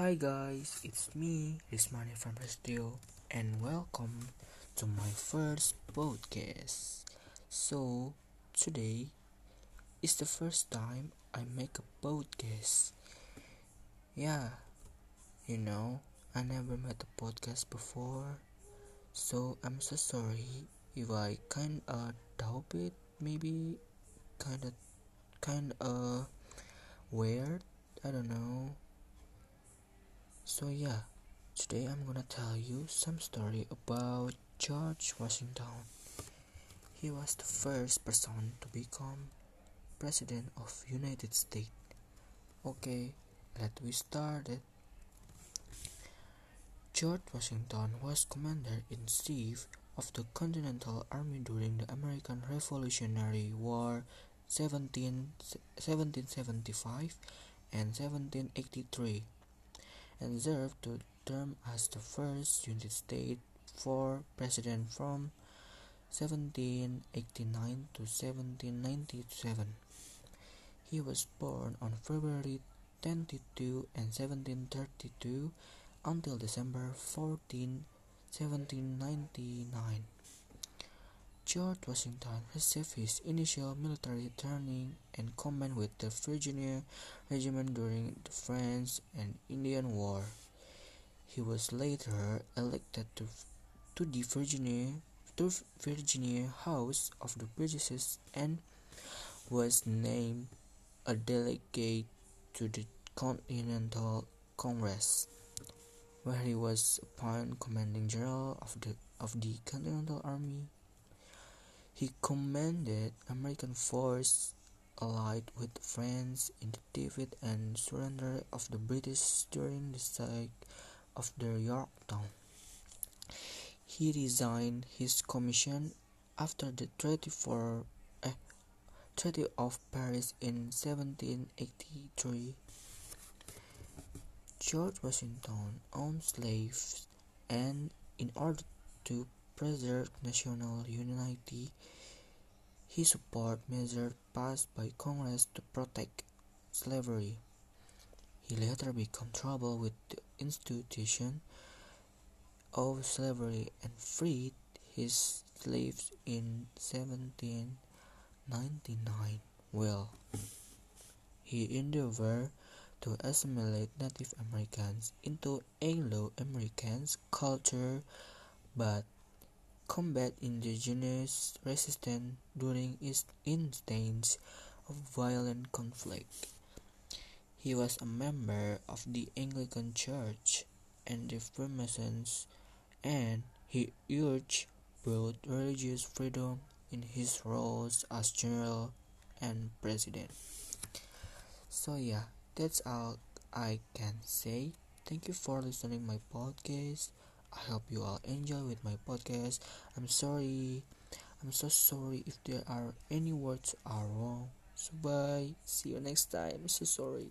Hi guys, it's me, Rismani from Prestio, and welcome to my first podcast. So, today is the first time I make a podcast. Yeah, you know, I never made a podcast before, so I'm so sorry if I kinda doubt it, maybe kinda, kinda weird, I don't know. So yeah, today I'm gonna tell you some story about George Washington. He was the first person to become president of United States. Okay, let we start it. George Washington was commander-in-chief of the Continental Army during the American Revolutionary War 17, 1775 and 1783 and served the term as the first United States for president from 1789 to 1797. He was born on February 22 and 1732 until December 14, 1799. George Washington received his initial military training and command with the Virginia Regiment during the French and Indian War. He was later elected to, to the Virginia to Virginia House of the British and was named a delegate to the Continental Congress, where he was appointed commanding general of the of the Continental Army. He commanded American forces allied with France in the defeat and surrender of the British during the siege of the Yorktown. He resigned his commission after the Treaty, for, eh, Treaty of Paris in 1783. George Washington owned slaves, and in order to preserve national unity, he supported measures passed by Congress to protect slavery. He later became troubled with the institution of slavery and freed his slaves in 1799. Well, he endeavored to assimilate Native Americans into Anglo-American culture, but combat indigenous resistance during instances of violent conflict. He was a member of the Anglican Church and the Freemasons, and he urged broad religious freedom in his roles as general and president. So yeah, that's all I can say. Thank you for listening my podcast. I hope you all enjoy with my podcast. I'm sorry. I'm so sorry if there are any words are wrong. So bye. See you next time. So sorry.